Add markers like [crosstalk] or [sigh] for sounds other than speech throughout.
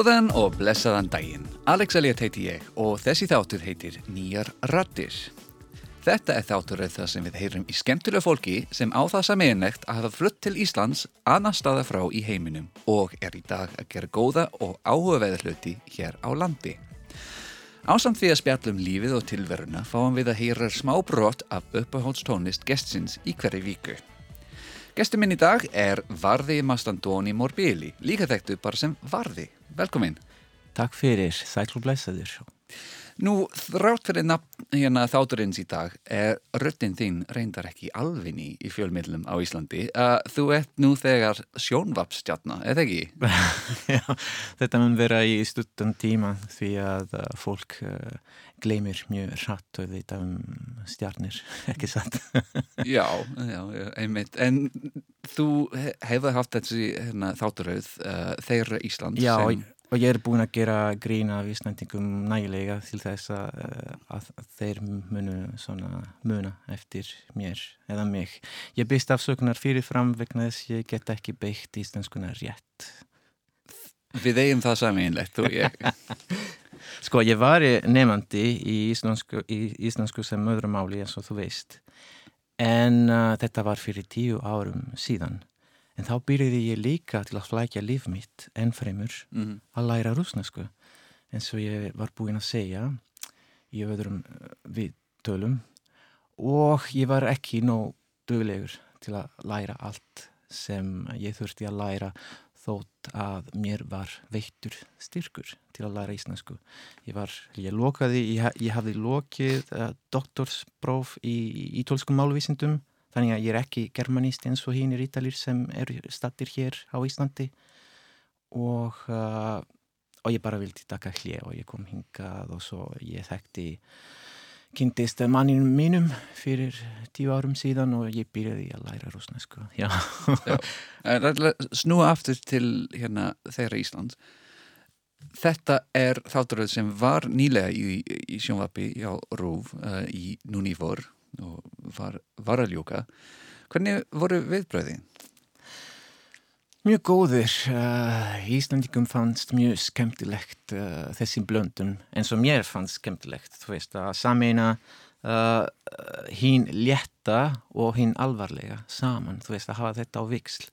Góðan og blessaðan daginn. Alex Elliot heiti ég og þessi þáttur heitir Nýjar Rattir. Þetta er þátturöð það sem við heyrum í skemmtilega fólki sem á það sameigilegt að hafa flutt til Íslands annar staða frá í heiminum og er í dag að gera góða og áhugaveða hluti hér á landi. Ásamt því að spjallum lífið og tilveruna fáum við að heyra smá brot af uppahótstónlist gestsins í hverju víku. Gestur minn í dag er Varði Mastandoni Morbili, líka þekktu bara sem Varði. Velkomin. Takk fyrir, sætlu blæsaður. Nú, þrátt fyrir nafn hérna þátturins í dag er röttin þín reyndar ekki alvinni í fjölmiðlum á Íslandi. Uh, þú ert nú þegar sjónvapstjarnar, eða ekki? [laughs] Já, þetta mun vera í stuttan tíma því að uh, fólk uh, gleymir mjög rætt og þetta um stjarnir, [laughs] ekki satt? [laughs] já, já, einmitt. En þú hefði haft þessi hérna, þátturauð þeirra Ísland já, sem... Og ég er búin að gera grína af Íslandingum nægilega til þess að, eh, að þeir munu muna eftir mér eða mig. Ég byrst afsökunar fyrirfram vegna þess ég get ekki beitt íslenskunar rétt. Við eigum það saminlegt, þú og ég. [laughs] sko, ég var nefandi í íslensku, í íslensku sem öðrumáli eins og þú veist. En uh, þetta var fyrir tíu árum síðan. En þá byrjuði ég líka til að flækja líf mitt enn fremur mm. að læra rúsnesku. En svo ég var búinn að segja í öðrum eh, við tölum og ég var ekki nóg döglegur til að læra allt sem ég þurfti að læra þótt að mér var veittur styrkur til að læra íslensku. Ég var, ég lokaði, ég, ég hafði lokið uh, doktorspróf í ítólskum málvísindum Þannig að ég er ekki germanist eins og hinn er ítalir sem eru stattir hér á Íslandi og, uh, og ég bara vildi taka hlið og ég kom hingað og svo ég þekkti kynntist manninu mínum fyrir tíu árum síðan og ég byrjaði að læra rúsnesku. Snúa aftur til hérna, þeirra Ísland. Þetta er þátturöð sem var nýlega í, í sjónvapi á Rúf uh, í núni vor og var, var að ljúka hvernig voru viðbröðin? Mjög góður uh, Íslandingum fannst mjög skemmtilegt uh, þessi blöndun eins og mér fannst skemmtilegt þú veist að sameina uh, hinn létta og hinn alvarlega saman þú veist að hafa þetta á viksl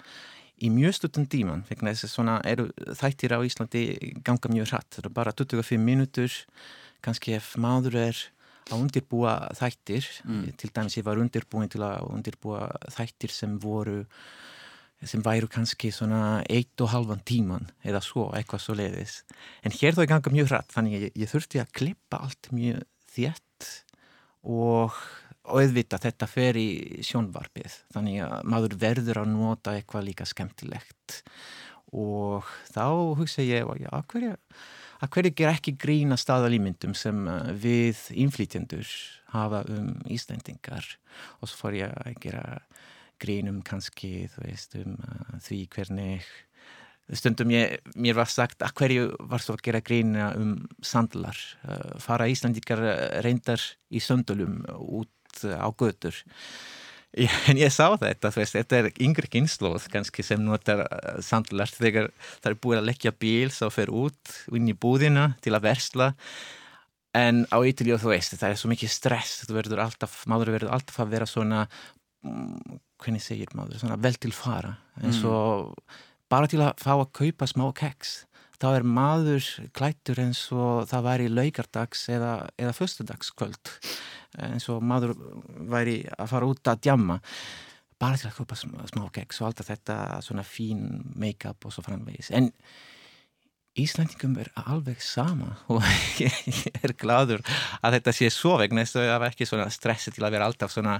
í mjög stutun díman vegna þess að svona eru þættir á Íslandi ganga mjög hratt, það eru bara 25 mínútur kannski ef maður er að undirbúa þættir. Mm. til dæmis ég var undirbúin til að undirbúa þættir sem voru sem væru kannski svona eitt og halvan tíman eða svo, eitthvað svo leiðis en hér þó er ganga mjög hratt þannig ég, ég þurfti að klippa allt mjög þétt og auðvita þetta fer í sjónvarpið. Þannig að maður verður að nota eitthvað líka skemmtilegt. Og þá hugsa ég já, hverja að hverju ger ekki grína staðalýmyndum sem uh, við inflýtjendur hafa um Íslandingar og svo fór ég að gera grínum kannski veist, um uh, því hvernig stundum ég, mér var sagt að hverju var svo að gera grína um sandlar, fara Íslandingar reyndar í söndulum út á götur [laughs] en ég sá þetta, þú veist, þetta er yngri kynnslóð kannski sem notar uh, sandlart þegar það er búið að leggja bíl svo fer út inn í búðina til að versla. En á Ítilíu þú veist, það er svo mikið stress verður alltaf, maður verður alltaf að vera svona mm, hvernig segir maður, svona vel til fara. En svo mm. bara til að fá að kaupa smá keks þá er maður klættur eins og það væri laugardags eða, eða föstudagskvöld eins og maður væri að fara út að djamma. Bara til að köpa smá keks og alltaf þetta svona fín make-up og svo framvegis. En Íslandingum er alveg sama [laughs] og ég er gladur að þetta sé svo vegna þess að það var ekki svona stressi til að vera alltaf svona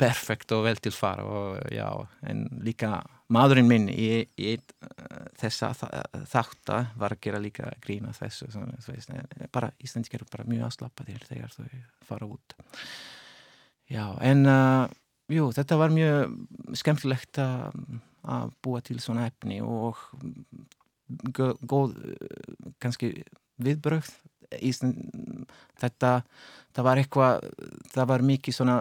perfekt og vel til fara og já, en líka maðurinn minn í, í þessa þátt var að gera líka grína þessu bara Íslandikar eru bara mjög aðslappaðir þegar þau fara út. Já, en uh, jú, þetta var mjög skemmtilegt að búa til svona efni og góð kannski viðbröð Ísland, þetta það var eitthvað það var mikið svona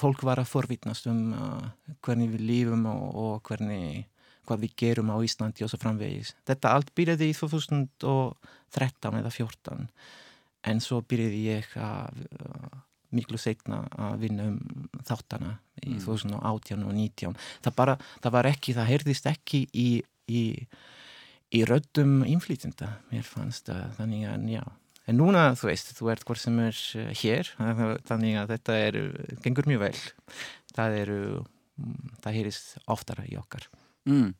fólk var að forvitnast um uh, hvernig við lífum og, og hvernig, hvað við gerum á Íslandi og svo framvegis. Þetta allt byrjaði í 2013 eða 2014 en svo byrjaði ég að uh, miklu segna að vinna um þáttana í mm. 2018 og 2019. Það, bara, það var ekki, það heyrðist ekki í, í, í röddum innflýtinda, mér fannst það, þannig að já. En núna, þú veist, þú ert hvort sem er uh, hér, þannig að þetta er, gengur mjög vel. Það eru, mm, það heyrist oftara í okkar. Mm.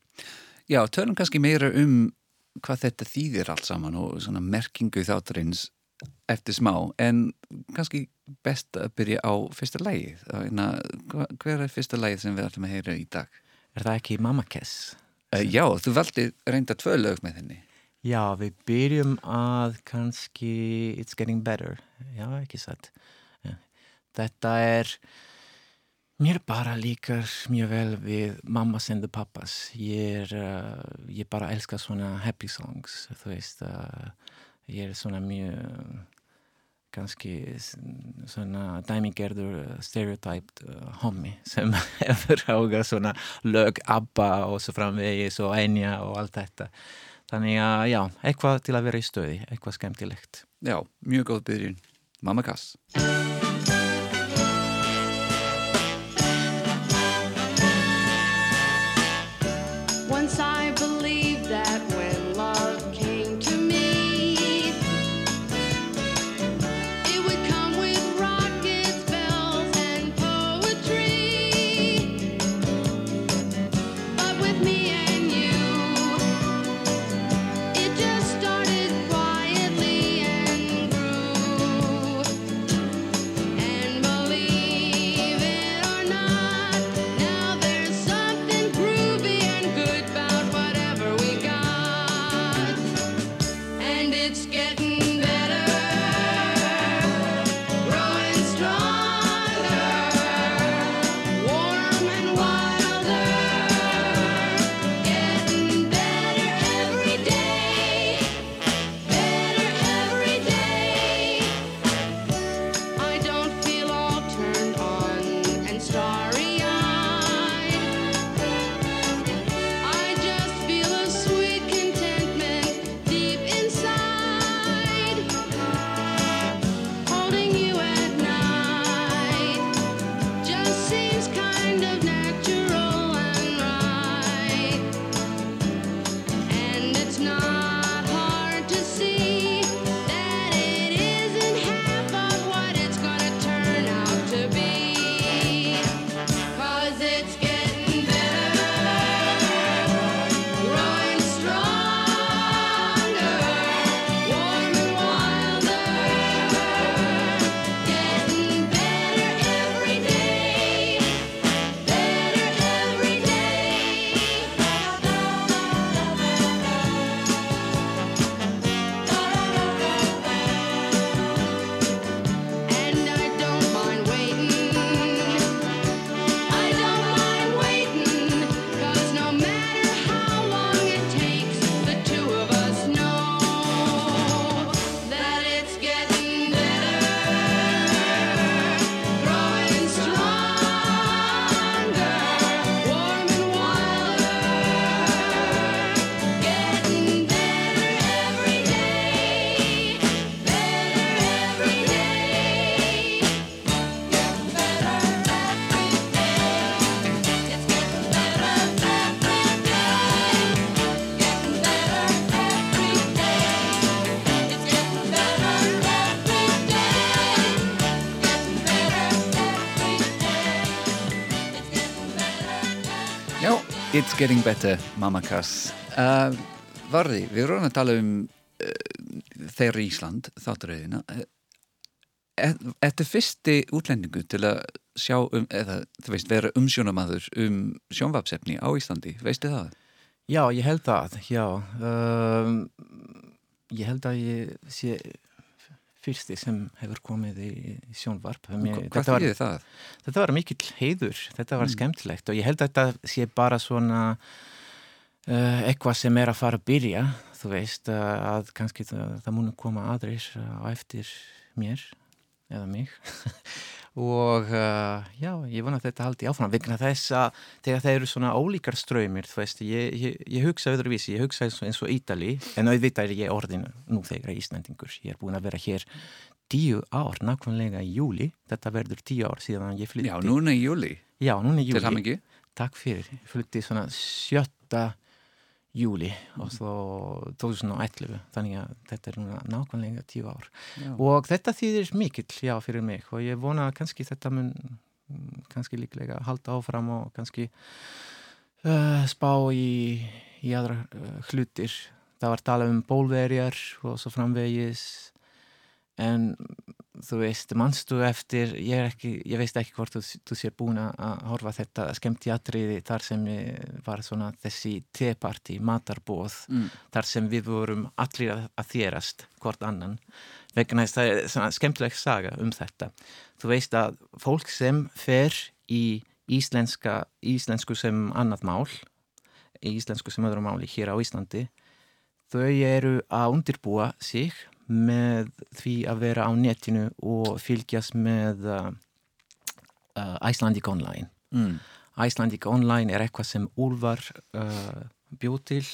Já, tölum kannski meira um hvað þetta þýðir allt saman og svona merkingu þátturins eftir smá, en kannski best að byrja á fyrsta lægið. Hver er fyrsta lægið sem við ætlum að heyra í dag? Er það ekki Mamma Kiss? Uh, já, þú valdi reynda tvö lög með henni. Já, við byrjum að kannski It's Getting Better. Já, ekki satt. Ja. Þetta er mér bara líkar mjög vel við Mammas and the Pappas. Ég er, uh, ég bara elska svona happy songs, þú veist. Uh, ég er svona mjög kannski svona dæmingerður stereotyped uh, hommi sem [laughs] hefur ága svona lög ABBA og svo framvegis og Enya og allt þetta Þannig að já, eitthvað til að vera í stöði, eitthvað skemmtilegt. Já, mjög góð byrjun. Mamma Kass. It's getting better, Mamma Cass. Uh, Varði, við erum að tala um uh, þeirri Ísland, þátturauðina Þetta er fyrsti útlendingu til að sjá um, eða þú veist, vera umsjónamaður um sjónvapsefni á Íslandi, veistu það? Já, ég held það, já. Um, Ég held að ég sé fyrsti sem hefur komið í sjónvarp Mér, Hvað þýðir það? Þetta var mikill heiður, þetta var mm. skemmtilegt og ég held að þetta sé bara svona uh, eitthvað sem er að fara að byrja þú veist að kannski það, það múnum koma aðrir á eftir mér eða mig [laughs] og uh, já, ég vona að þetta haldi áfram vegna þess að þegar það eru svona ólíkar ströymir, þú veist, ég, ég, ég hugsa öðruvísi, ég hugsa eins og, eins og Ítali en auðvitað er ég orðin nú þegar Íslandingur, ég er búin að vera hér tíu ár, nákvæmlega í júli þetta verður tíu ár síðan ég flytti Já, núna í júli Já, núna í júli Takk fyrir, flytti svona sjötta júli og svo 2011 þannig að þetta er núna nákvæmlega tíu ár Já. og þetta þýðir mikill já fyrir mig og ég vona að kannski þetta mun mm, kannski líklega halda áfram og kannski uh, spá í, í aðra uh, hlutir það var talað um bólverjar og svo framvegis en þú veist, mannstu eftir ég, ekki, ég veist ekki hvort þú, þú sér búin að horfa þetta skemmti atriði þar sem var svona þessi teparti, matarbóð mm. þar sem við vorum allir að, að þérast hvort annan vegna þess að það er svona skemmtileg saga um þetta þú veist að fólk sem fer í íslenska íslensku sem annað mál íslensku sem öðru máli hér á Íslandi þau eru að undirbúa sig með því að vera á netinu og fylgjast með uh, uh, Icelandic Online. Mm. Icelandic Online er eitthvað sem Úlvar uh, bjóð til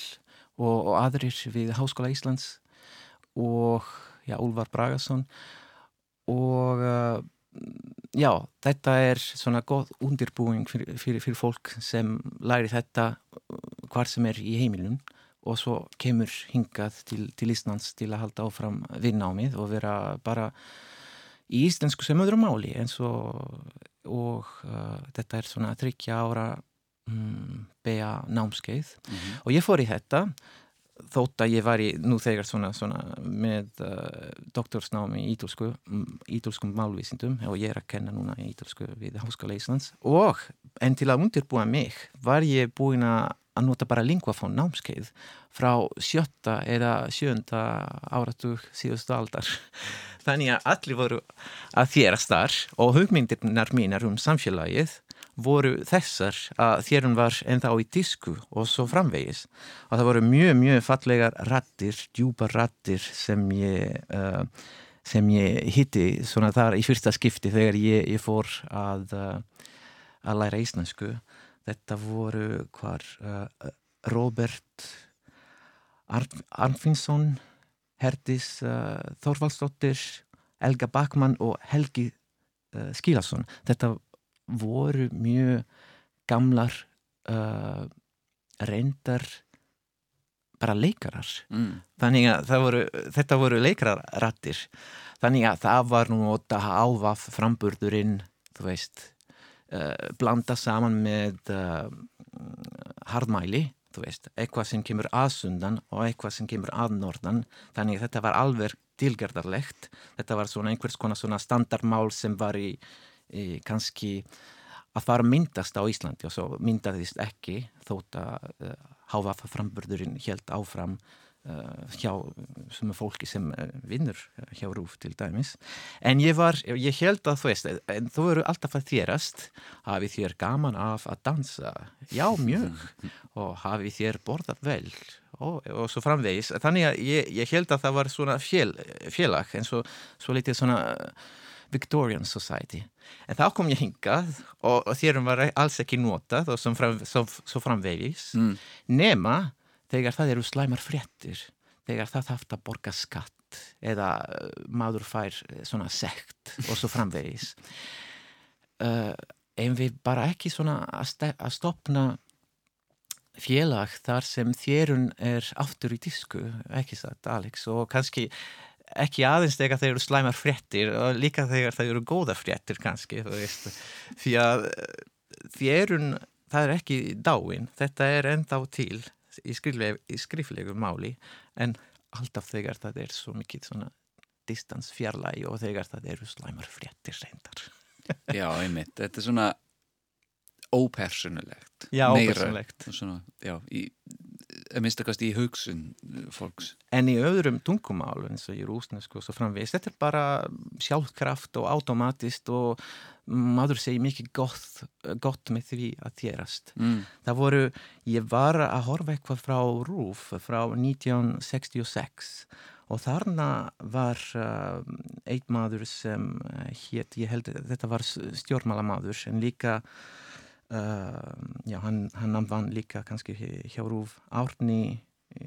og, og aðrir við Háskóla Íslands og já, Úlvar Bragason og uh, já, þetta er svona góð undirbúing fyrir, fyrir, fyrir fólk sem læri þetta hvar sem er í heimilun og svo kemur hingað til, til Íslands til að halda áfram vinnámið og vera bara í íslensku sem öðru máli eins og, og uh, þetta er svona þryggja ára um, bea námskeið Mm -hmm. og ég fór í þetta þótt að ég var í nú þegar svona, svona með uh, doktorsnámi í ítölsku, ítölskum málvísindum og ég er að kenna núna í ítölsku við Háskóla Íslands og en til að undirbúa mig var ég búin að nota bara lingvafón námskeið frá sjötta eða sjönda áratug síðustu aldar. Þannig að allir voru að þérast þar og hugmyndirnar mínar um samfélagið voru þessar að þérum var ennþá í disku og svo framvegis. Og það voru mjög, mjög fallegar rattir, djúpa rattir sem ég, uh, sem ég hitti svona þar í fyrsta skipti þegar ég, ég fór að, uh, að læra íslensku. Þetta voru hvar uh, Robert Arn Arnfinsson, Herdis Þorvaldsdóttir, Elga Bakmann og Helgi Skílasson. Þetta voru mjög gamlar uh, reyndar bara leikarar. mm. Þannig að voru, þetta voru leikararrattir. Þannig að það var nú að ávaf framburðurinn, þú veist, uh, blanda saman með uh, hardmæli, þú veist, eitthvað sem kemur aðsundan og eitthvað sem kemur aðnordan. Þannig að þetta var alveg tilgerðarlegt. Þetta var svona einhvers konar svona standardmál sem var í kannski að fara myndast á Íslandi og svo myndaðist ekki þótt að uh, háfa framburðurinn helt áfram uh, hjá sem fólki sem vinnur hjá Rúf til dæmis. En ég var, ég held að þú veist en þú eru alltaf að þérast hafið þér gaman af að dansa. Já mjög. [laughs] Og hafið þér borðað vel. Og, og svo framvegis. Þannig að ég, ég held að það var svona fél, félag en svo, svo litið svona Victorian Society. En þá kom ég hingað og, og þérum var alls ekki notað og fram, svo, svo framvegis Mm. nema þegar það eru slæmar fréttir þegar það haft að borga skatt eða uh, maður fær uh, svona sekt og svo framvegis. [laughs] Uh, en við bara ekki svona að stopna félag þar sem þérun er aftur í disku, ekki satt Alex? Og kannski ekki aðeins þegar þeir eru slæmar fréttir og líka þegar þeir eru góða fréttir kannski því að þérun, það er ekki dáin, þetta er ennþá til í, í skriflegu máli en alltaf þegar það er svo mikið svona distans fjarlægi og þegar það eru slæmar fréttir reyndar. Já, einmitt, þetta er svona ópersonulegt Já, Meira ópersónulegt. svona, Já, í, minnstakast í hugsun fólks En í öðrum tungumál eins og í rúsnesku og svo framvegis, þetta er bara sjálfkraft og automatist og maður segir mikið gott, gott með því að þérast. mm. Það voru, ég var að horfa eitthvað frá Rúf frá 1966 og þarna var uh, einn maður sem uh, hétt, ég held þetta var stjórnmálamadur en líka já, hann, hann vann líka kannski hjá Rúf Árni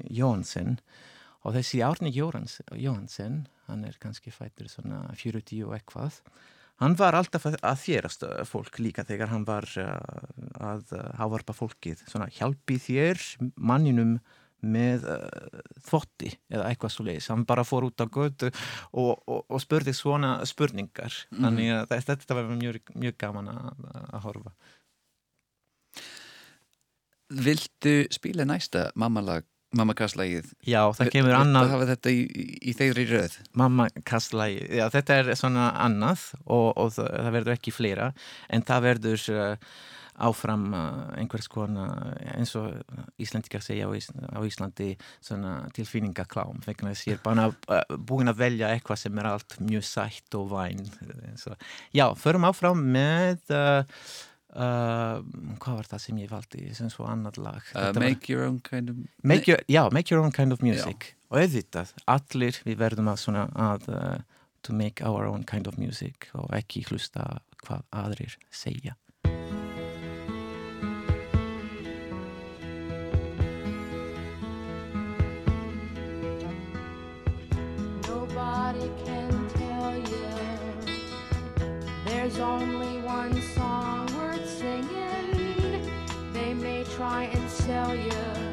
Jóhansen. Og þessi Árni Jóhansen hann er kannski fættur svona 40 og eitthvað. Hann var alltaf að þérast fólk líka þegar hann var að hávarpa fólkið. Svona hjálpi þér manninum með uh, þvotti eða eitthvað svo leiðis, hann bara fór út á götu og, og, og spurði svona spurningar, mm. þannig að þetta var mjög, mjög gaman að, að horfa Vildu spila næsta mammalag Mamma Kasslægið Já, það kemur annað Það hafa þetta í, í, þeirri röð. Mamma Kasslægið, já þetta er svona annað og, og það, það verður ekki fleira en það verður uh, áfram uh, einhvers konar eins og Íslandikar segja á, Ís á Íslandi tilfinningaklám vegna þess að ég er bara uh, búin að velja eitthvað sem er allt mjög sætt og væn já, förum áfram með uh, uh, hvað var það sem ég valdi sem svo annar lag? Uh, Make var, your own kind of make your, Já, make your own kind of music já. og auðvitað, allir við verðum að svona að uh, to make our own kind of music og ekki hlusta hvað aðrir segja. There's only one song try and sell you,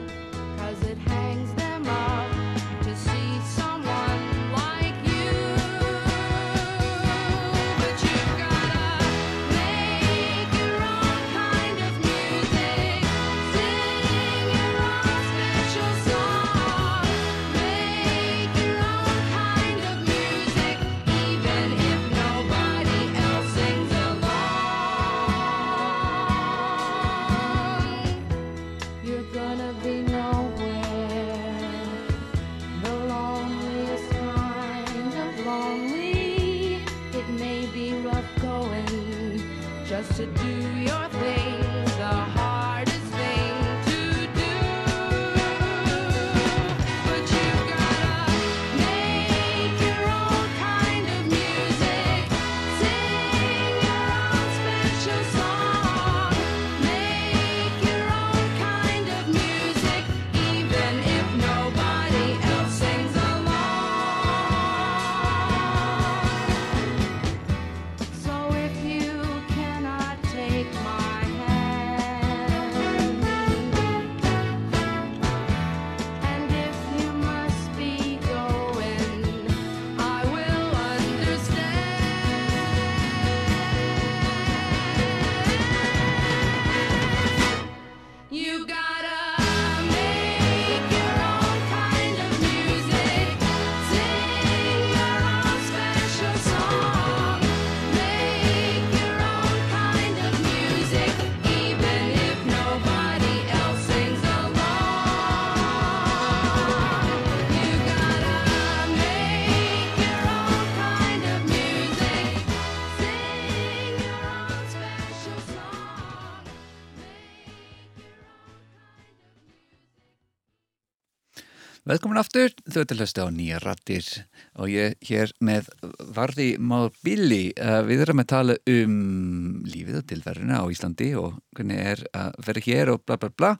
Velkomin aftur, þau til höstu á nýja rattir og ég hér með Varði Már Billi. Eh, við erum að tala um lífið og tilverðina á Íslandi og hvernig er að vera hér og bla bla bla.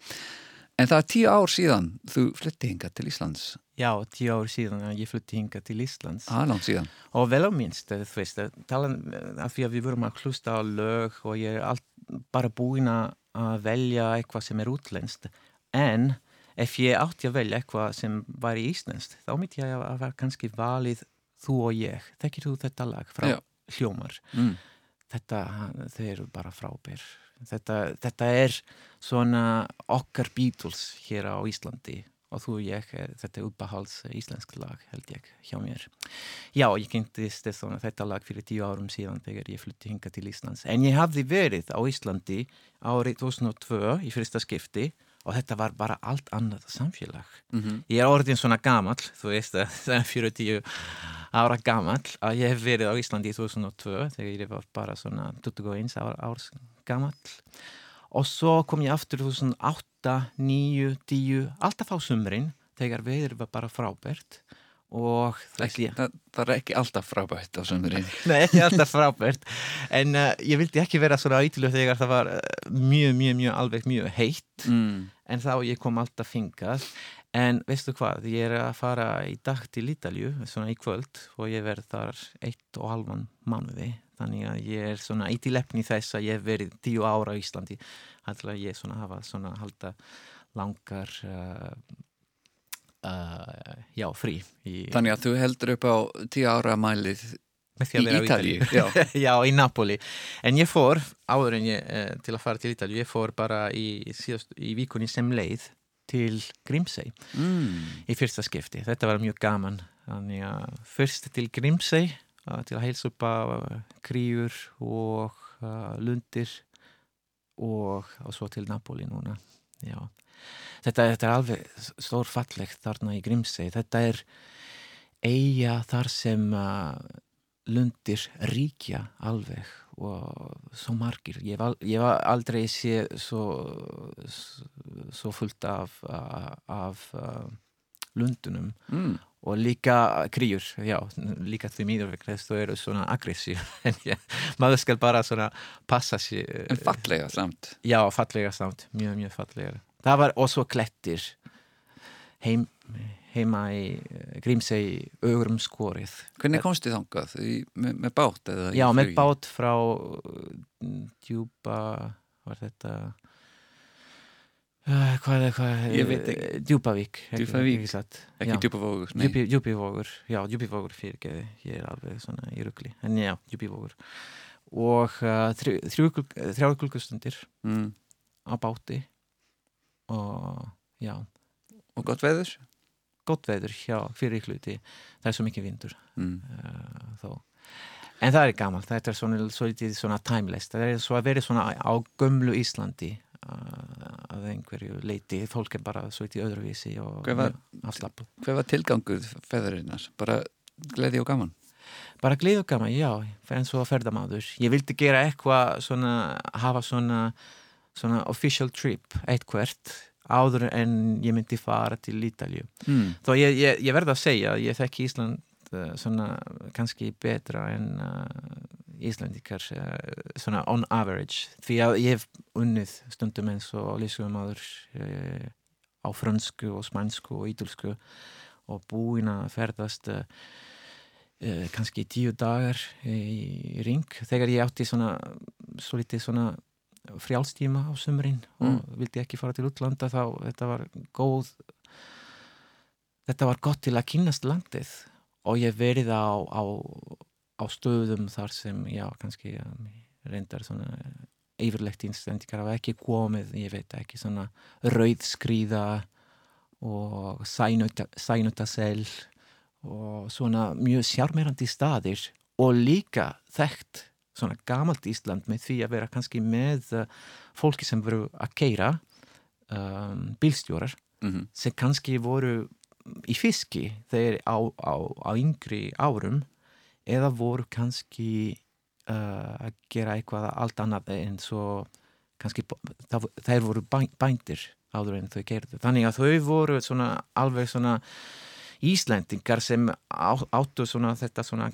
En það er tíu ár síðan þú flytti hinga til Íslands. Já, tíu ár síðan ég flytti hinga til Íslands. Það er langt síðan. Og vel á minnst, þú veist, talan af því að við vorum að hlusta á lög og ég er allt, bara búin að velja eitthvað sem er útlenskt. En ef ég átti að velja eitthvað sem var í Íslandst þá myndi ég að vera kannski valið þú og ég, þekkir þú þetta lag frá Já. hljómar? Mm. þetta, þau eru bara frábær. Þetta, þetta er svona okkar Beatles hér á Íslandi og þú og ég, þetta er uppahals íslensk lag held ég hjá mér. Já, ég kynntist þetta lag fyrir tíu árum síðan þegar ég flutti hinga til Íslands. En ég hafði verið á Íslandi árið 2002 í fyrsta skipti og þetta var bara allt annað samfélag. Mm -hmm. ég er orðin svona gammal þú veist að [laughs] það er 40 ára gammal að ég hef verið á Íslandi í 2002 þegar ég var bara svona 21 ára árs gammal og svo kom ég aftur 2008, 9, 10 alltaf á sumrin þegar veður var bara frábært og ekki, það, það er ekki alltaf frábært á sömurinn [laughs] Nei, ekki alltaf frábært. En uh, ég vildi ekki vera svona ítilu þegar það var uh, mjög, mjög, mjög alveg mjög heitt. Mm. en þá ég kom alltaf fingað en veistu hvað, ég er að fara í dag til Ítalju, svona í kvöld og ég verð þar eitt og halvan mánuði, þannig að ég er svona í tilefni þess að ég hef verið tíu ára á Íslandi, alltaf ég svona hafa svona halda langar uh, uh, já, frí í, Þannig að þú heldur upp á tíu ára mælið með því að í á Ítalju Já, [laughs] já, í Napoli. En ég fór, áður en ég eh, til að fara til Ítalju, ég fór bara í, síðast, í vikunni sem leið til Grímsey mm. í fyrsta skipti, þetta var mjög gaman. Þannig að fyrst til Grímsey uh, til að heilsa upp á uh, kríur og uh, lundir og, og svo til Napoli núna. Já Þetta, þetta er alveg stór fallegt þarna í Grímsey. Þetta er eiga þar sem uh, lundir ríkja alveg og svo margir. Ég hef aldrei séð svo, svo fullt af, af uh, lundunum Mm. og líka krýjur, já, líka því mýður þú eru svona aggressív [laughs] maður skal bara svona passa sér. En fallega samt. Já, fallega samt, mjög, mjög fallega það var og svo klettir heim, heima í Grímsei augurum skorið Hvernig komst þið þangað? Í, með, með bát Já, með bát frá djúpa var þetta uh, hvað er hvað Ég veit ekki. Djúpavík Djúpavík. ekki, nei. Djúpi, djúpivógur, já, djúpivógur fyrirgeði, ég er alveg svona í ruggli, en já, djúpivógur og uh, þrjá klukkustundir Mm. á báti og já, Og gott veður? gott veður hjá fyrir hluti, það er svo mikið vindur Mm. uh, en það er gaman, þetta er svona, svona, svona timeless, það er svo að vera svona á gömlu Íslandi uh, að einhverju leiti, fólk er bara svo í öðruvísi og afslappu Hver var tilgangur feðurinnar? Bara gleði og gaman? bara glið og gaman, já, en svo ferðamáður ég vildi gera eitthvað svona hafa svona, svona official trip, eitthvert áður en ég myndi fara til Ítalju Mm. þó ég, ég, ég verða að segja ég þekki Ísland uh, svona kannski betra en uh, Íslandikar uh, svona on average. Því að ég hef unnið stundum eins og lískumadur á frönsku og spænsku og ítulsku og búin að ferðast kannski tíu dagar í, í ring. Þegar ég átti svona svo litið svona frjálstíma á sumrin og vildi ekki fara til útlanda þá þetta var góð þetta var gott til að kynast landið. Og ég verið á, á, á stöðum þar sem já, kannski um, reyndar svona yfirlegt innstendikar hafa ekki komið, ég veit ekki svona rauðskríða og sænutasel og svona mjög sjármerandi staðir og líka þekkt svona gamalt Ísland með því að vera kannski með uh, fólki sem veru að keira um, bílstjórar Mm sem kannski voru í fiski þeir á, á, á yngri árum eða voru kannski uh, að gera eitthvað allt annað en svo kannski þeir voru bæ- bændir áður en þau gerðu. Þannig að þau voru svona alveg svona Íslendingar sem áttu svona þetta svona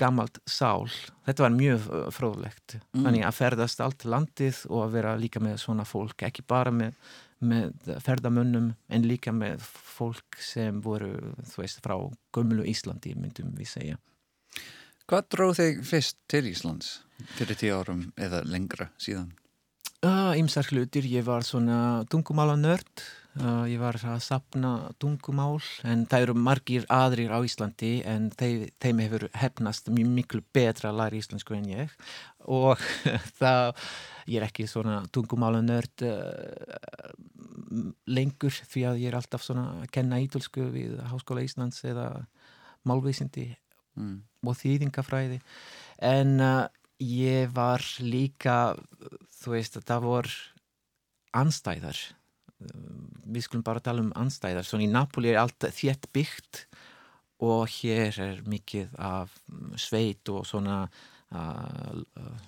gammalt sál. Þetta var mjög uh, fróðlegt. Mm. Þannig að ferðast allt landið og að vera líka með svona fólk, ekki bara með, með ferðamönnum en líka með fólk sem voru, þú veist, frá gömlu Íslandi, myndum við segja. Hvað dróð þig fyrst til Íslands fyrir tíu árum eða lengra síðan? Uh, Ímsar hlutir, ég var svona tungumála nörd, uh, ég var að sapna tungumál en það eru margir aðrir á Íslandi en þeim, þeim hefur hefnast mjög miklu betra að læra íslensku en ég. Og [laughs] það, ég er ekki svona tungumála nörd uh, lengur því að ég er alltaf svona að kenna ítölsku við Háskóla Íslands eða málvísindi Mm. og þýðingafræði. En uh, ég var líka þú veist að það vor anstæðar við skulum bara tala um anstæðar svona í Napoli er allt þétt byggt og hér er mikið af sveit og svona uh,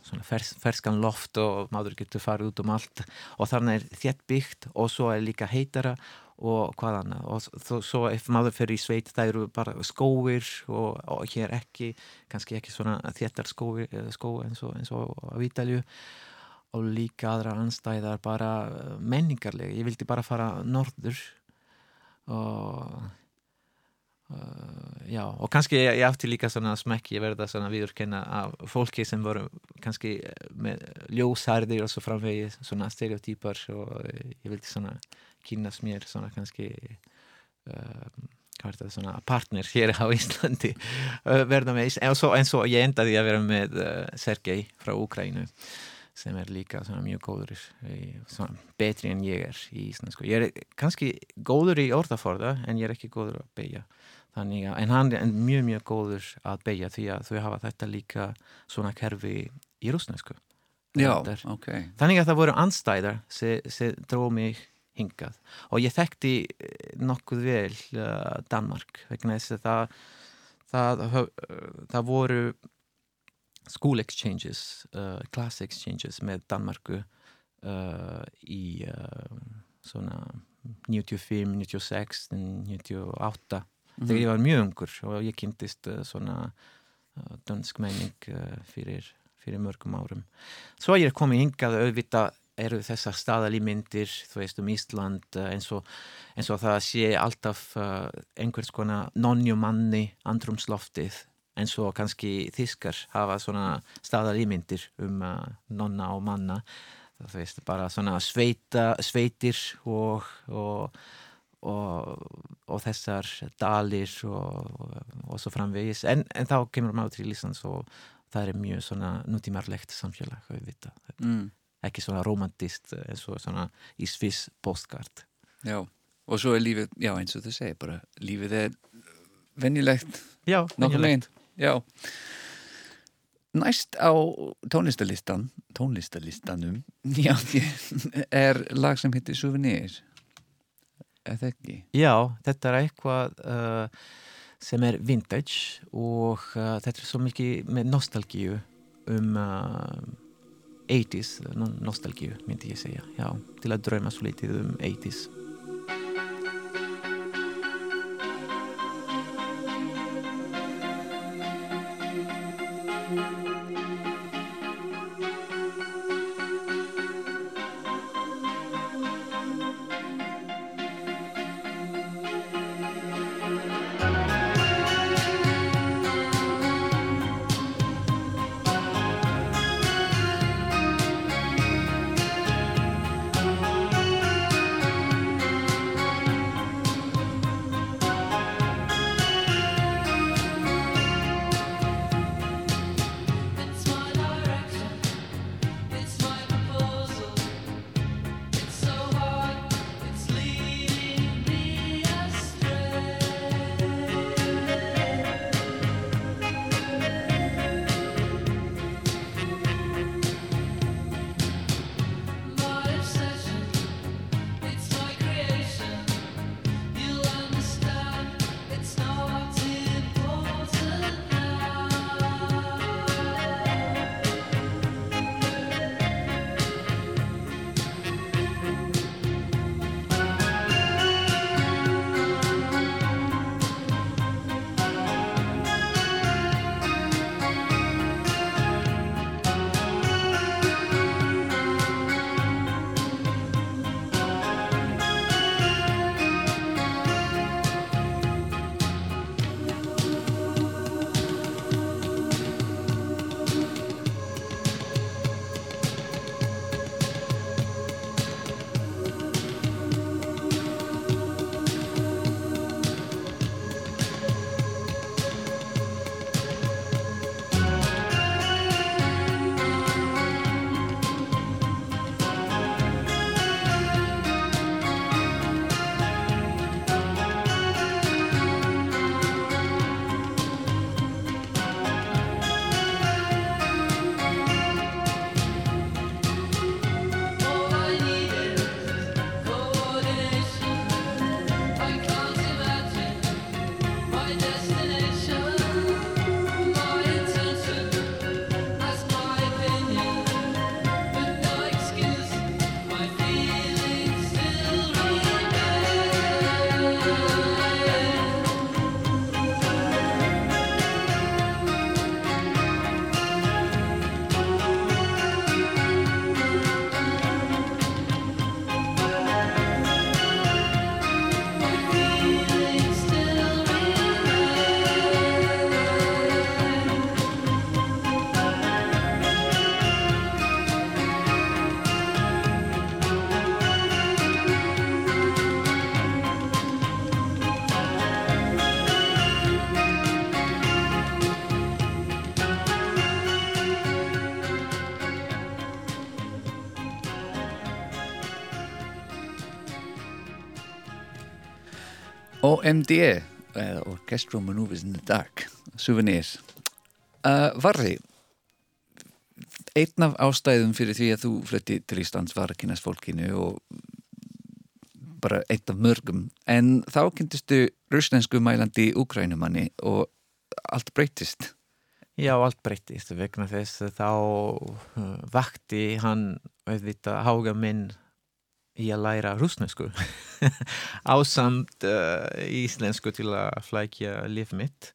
svona fers, ferskan loft og maður getur farið út um allt. Og þannig er þétt byggt og svo er líka heitara og hvað annað. Og þó, svo ef maður fyrir í sveit það eru bara skóir og, og hér ekki, kannski ekki svona þéttar skói, skó eins og, og á Ítalju og líka aðra anstæðar bara menningarlega, ég vildi bara fara norður og Uh, já, og kannski ég, ég átti líka svona smekk, ég verða svona viðurkenna af fólki sem voru kannski með ljósarðir og svo framvegi svona stereotypar og ég vildi svona kynast mér svona kannski uh, hvað er þetta svona partner hér á Íslandi uh, verða með, svo, en svo ég endaði að vera með Sergei frá Úkrænu sem er líka svona mjög góður svona betri en ég er í Íslandsku ég er kannski góður í orðaforða en ég er ekki góður að beigja Þannig, en hann er mjög, mjög góður að beigja því að þau hafa þetta líka svona kerfi í rúsnesku. Já, ok. Þannig að það voru anstæðar sem dróð mig hingað og ég þekkti eh, nokkuð vel uh, Danmark vegna þess að það, það, það, það voru school exchanges, uh, class exchanges með Danmarku uh, í svona 95, 96, 98 þegar mhm. ég var mjög ungur og ég kynntist uh, svona uh, dansk menning uh, fyrir, fyrir mörgum árum. Svo ég er komið hingað auðvitað eru þessar staðalímyndir, þú veist um Ísland eins og, eins og það sé alltaf einhvers konar nonjumanni andrumsloftið eins og kannski þískar hafa svona staðalímyndir um nonna og manna. Það veist bara svona sveita, sveitir og, og og, og þessar dalir og, svo framvegis. En, en þá kemur maður til Íslands og það er mjög svona nútímarlegt samfélag mm. ekki svona romantist eins og svona í sviss postkart Já, og svo er lífið, já eins og þú segir bara, lífið er venjulegt Já, venjulegt Já. Næst á tónlistalistan tónlistalistanum já, [laughs] er lag sem heitir Souvenir eða ekki? Já, þetta er eitthvað uh, sem er vintage og uh, þetta er svo mikið með nostalgíu um uh, 80's, nostalgíu myndi ég segja, já, til að dröma svo litið um 80's OMD eða Orchestral Maneuvers in the Dark Souvenir. Uh, Varri einn af ástæðum fyrir því að þú flutti til Íslands var að kynast fólkinu og bara einn af mörgum en þá kynntistu russnesku mælandi úkrænumanni og allt breytist Já, allt breytist vegna þess þá uh, vakti hann auðvitað hága minn í að læra rúsnesku [laughs] ásamt uh, íslensku til að flækja lif mitt.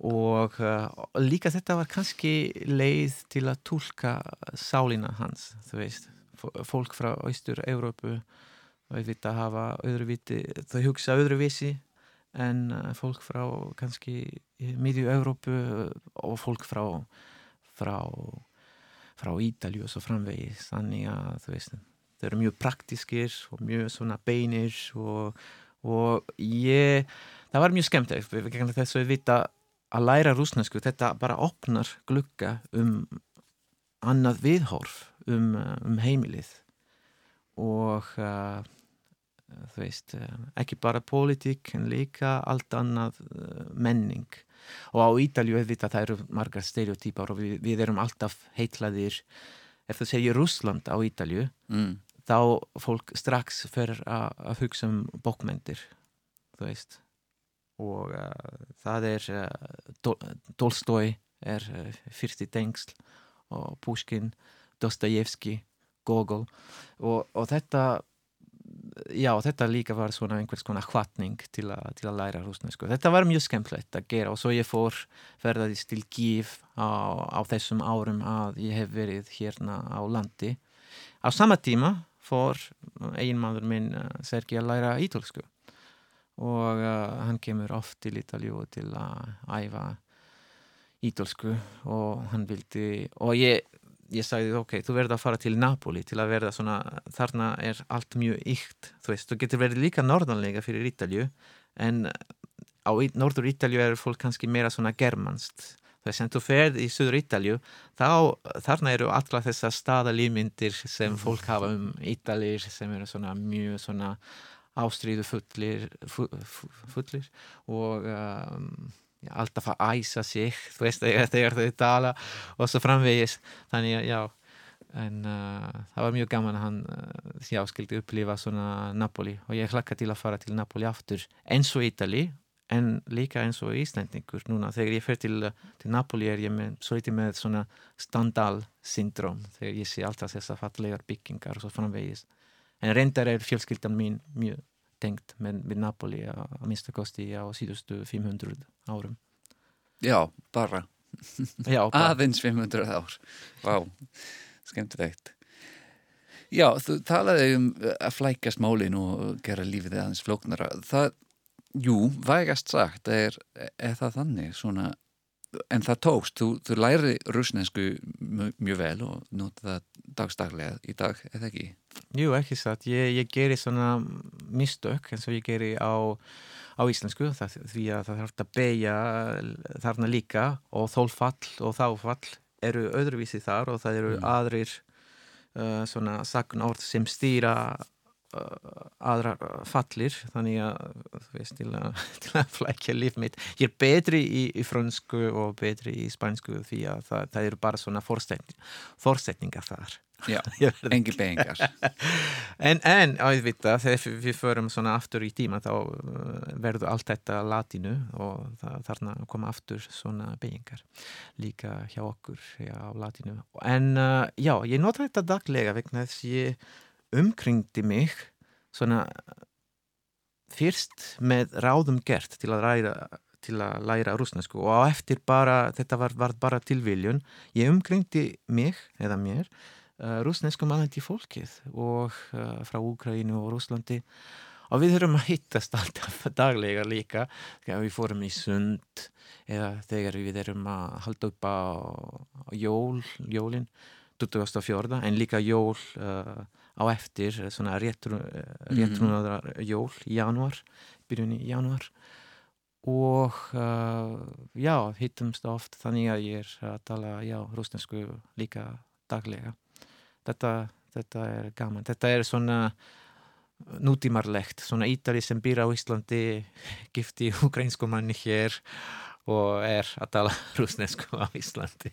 Og uh, líka þetta var kannski leið til að tólka sálina hans, þú veist. Fólk frá Ístur-Európu auðvitað hafa öðruviti þau hugsa öðruvísi en uh, fólk frá kannski miðju-Európu og fólk frá frá, frá Ítalju og svo framvegis. Þannig að þú veist þau eru mjög praktískir og mjög svona beinir og, og ég það var mjög skemmt þess að vita að læra rúsnesku þetta bara opnar glukka um annað viðhorf um, um heimilið. Og uh, þú veist, eh, ekki bara politík en líka allt annað eh, menning. Og á Ítalju auðvitað það eru margar stereotypar og við, við erum alltaf heitlaðir ef þú segir Rúsland á Ítalju mm. Þá fólk strax fyrir að hugsa um bókmendir þú veist og uh, það er uh, Tolstói er uh, fyrsti tengsl og Pushkin, Dostojevski Gogol og, og þetta já, þetta líka var svona einhvers konar hvatning til, til að læra rúsnesku. Þetta var mjög skemmtlegt að gera og svo ég fór ferðaðist til Kív á, á þessum árum að ég hef verið hérna á landi. Á sama tíma fór einmaður minn uh, Sergi að læra ítölsku. Og uh, hann kemur oft til Ítaljú til að æfa ítölsku. Og hann vildi og ég ég sagði ok, þú verður að fara til Napoli til að verða svona, þarna er allt mjög ykt, þú veist, þú getur verið líka norðanlega fyrir Ítalju en á norður Ítalju er fólk kannski meira svona germanst veist, en þú ferð í söður Ítalju þá, þarna eru alla þessa staðalýmyndir sem mm. fólk hafa um Ítalir sem eru svona mjög svona ástríðu fullir fullir og um, alltaf að æsa sig [laughs] þú veist þegar þau tala og svo framvegis þannig að já en uh, það var mjög gaman að hann uh, já, skildi upplifa svona Napoli og ég hlakka til að fara til Napoli aftur eins og Ítali en líka eins og Íslandingur núna þegar ég fer til, til Napoli er ég með, svo litið með svona Stendhal syndrom þegar ég sé alltaf þessar fallegar byggingar og svo framvegis. En reyndar er fjölskyldan mín mjög tengt með, með Napoli að, að mista kosti á síðustu 500 árum. Já, bara, Já, [laughs] bara. aðeins 500 ár. Vá, skemmtilegt. Já, þú talaði um að flækast málin og gera lífið aðeins flóknara. Það, jú, vægast sagt er, er það þannig svona en það tókst, þú, þú læri rusnesku mjög vel og nota það dagstaglega í dag, eða ekki? Jú, ekki satt, ég, ég geri svona mistök eins og ég geri á, á íslensku það, því að það þarf að beigja þarna líka og þólfall og þáfall eru öðruvísi þar og það eru mm. aðrir uh, svona sakun orð sem stýra aðra fallir þannig að þú veist til að, [laughs] til að flækja líf mitt. Ég er betri í, í frönsku og betri í spænsku því að það, það eru bara svona fórsetningar þar. Já, [laughs] engi beigingar [laughs] En, en áðvita þegar við förum svona aftur í tíma þá uh, verður allt þetta latinu og það, þarna koma aftur svona beigingar líka hjá okkur á latinu. En uh, já, ég nota þetta daglega vegna þess að ég umkringdi mig svona fyrst með ráðum gert til að ræða til að læra rúsnesku og á eftir bara, þetta var, var bara tilviljun ég umkringdi mig, eða mér uh, rúsneskum aðeins í fólkið og uh, frá Úkrænu og Rúslandi og við höfum að hittast alltaf [laughs] daglega líka við fórum í sund eða þegar við erum að halda upp á, jól, jólin 24. en líka jól uh, á eftir svona réttrúnaðar mm -hmm. jól í januar, byrjun í januar og uh, já, hittumst oft þannig að ég er að tala, já, rúsnesku líka daglega þetta, þetta er gaman, þetta er svona nútímarlegt, svona ítali sem býr á Íslandi, [laughs] gifti ukrainsku manni hér og er að tala [laughs] rúsnesku á Íslandi.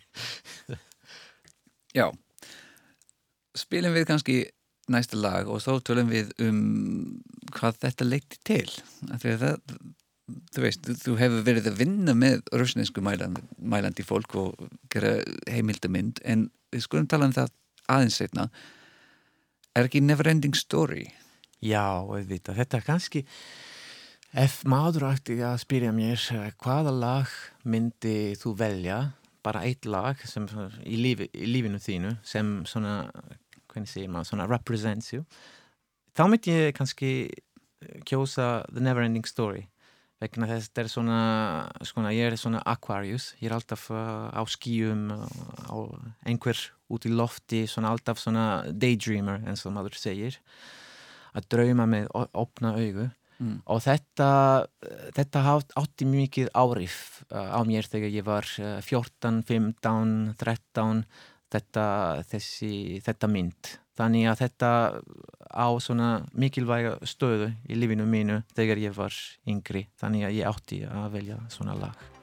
[laughs] Já, spilum við kannski næsta lag og þá tölum við um hvað þetta leikti til. Það, þú veist, þú hefur verið að vinna með rúsnesku mælandi, mælandi fólk og gera heimildamind en við skulum tala um það aðeins setna. Er ekki never ending story? Já, veit, þetta er kannski ef maður ætti að spyrja mér hvaða lag myndi þú velja bara eitt lag sem, í, lífi, í lífinu þínu sem svona, hvernig segir maður, svona represents you þá myndi ég kannski kjósa The Neverending Story vegna þess að þetta er svona, svona ég er svona Aquarius, ég er alltaf uh, á skíum á einhver út í lofti, svona alltaf svona daydreamer eins og maður segir að drauma með opna augu mm. og þetta þetta átti mikið árif á mér þegar ég var uh, 14, 15, 13 þetta, þessi, þetta mynd. Þannig að þetta á svona mikilvæga stöðu í lífinu mínu þegar ég var yngri. Þannig að ég átti að velja svona lag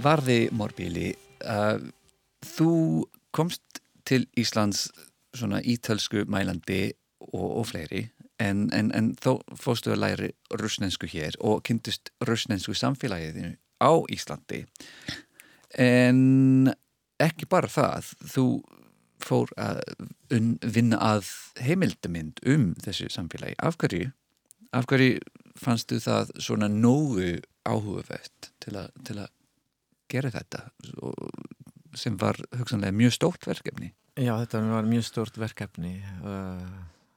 Varði Morbíli uh, þú komst til Íslands svona ítölsku mælandi og, og fleiri en, en, en þó fórstu að læri russnensku hér og kynntust russnensku samfélagiðinu á Íslandi en ekki bara það, þú fór að vinna að heimildamind um þessu samfélagi. Af hverju? Af hverju fannst þú það svona nógu áhugavert til að gera þetta sem var hugsanlega mjög stórt verkefni? Já, þetta var mjög stórt verkefni. Uh,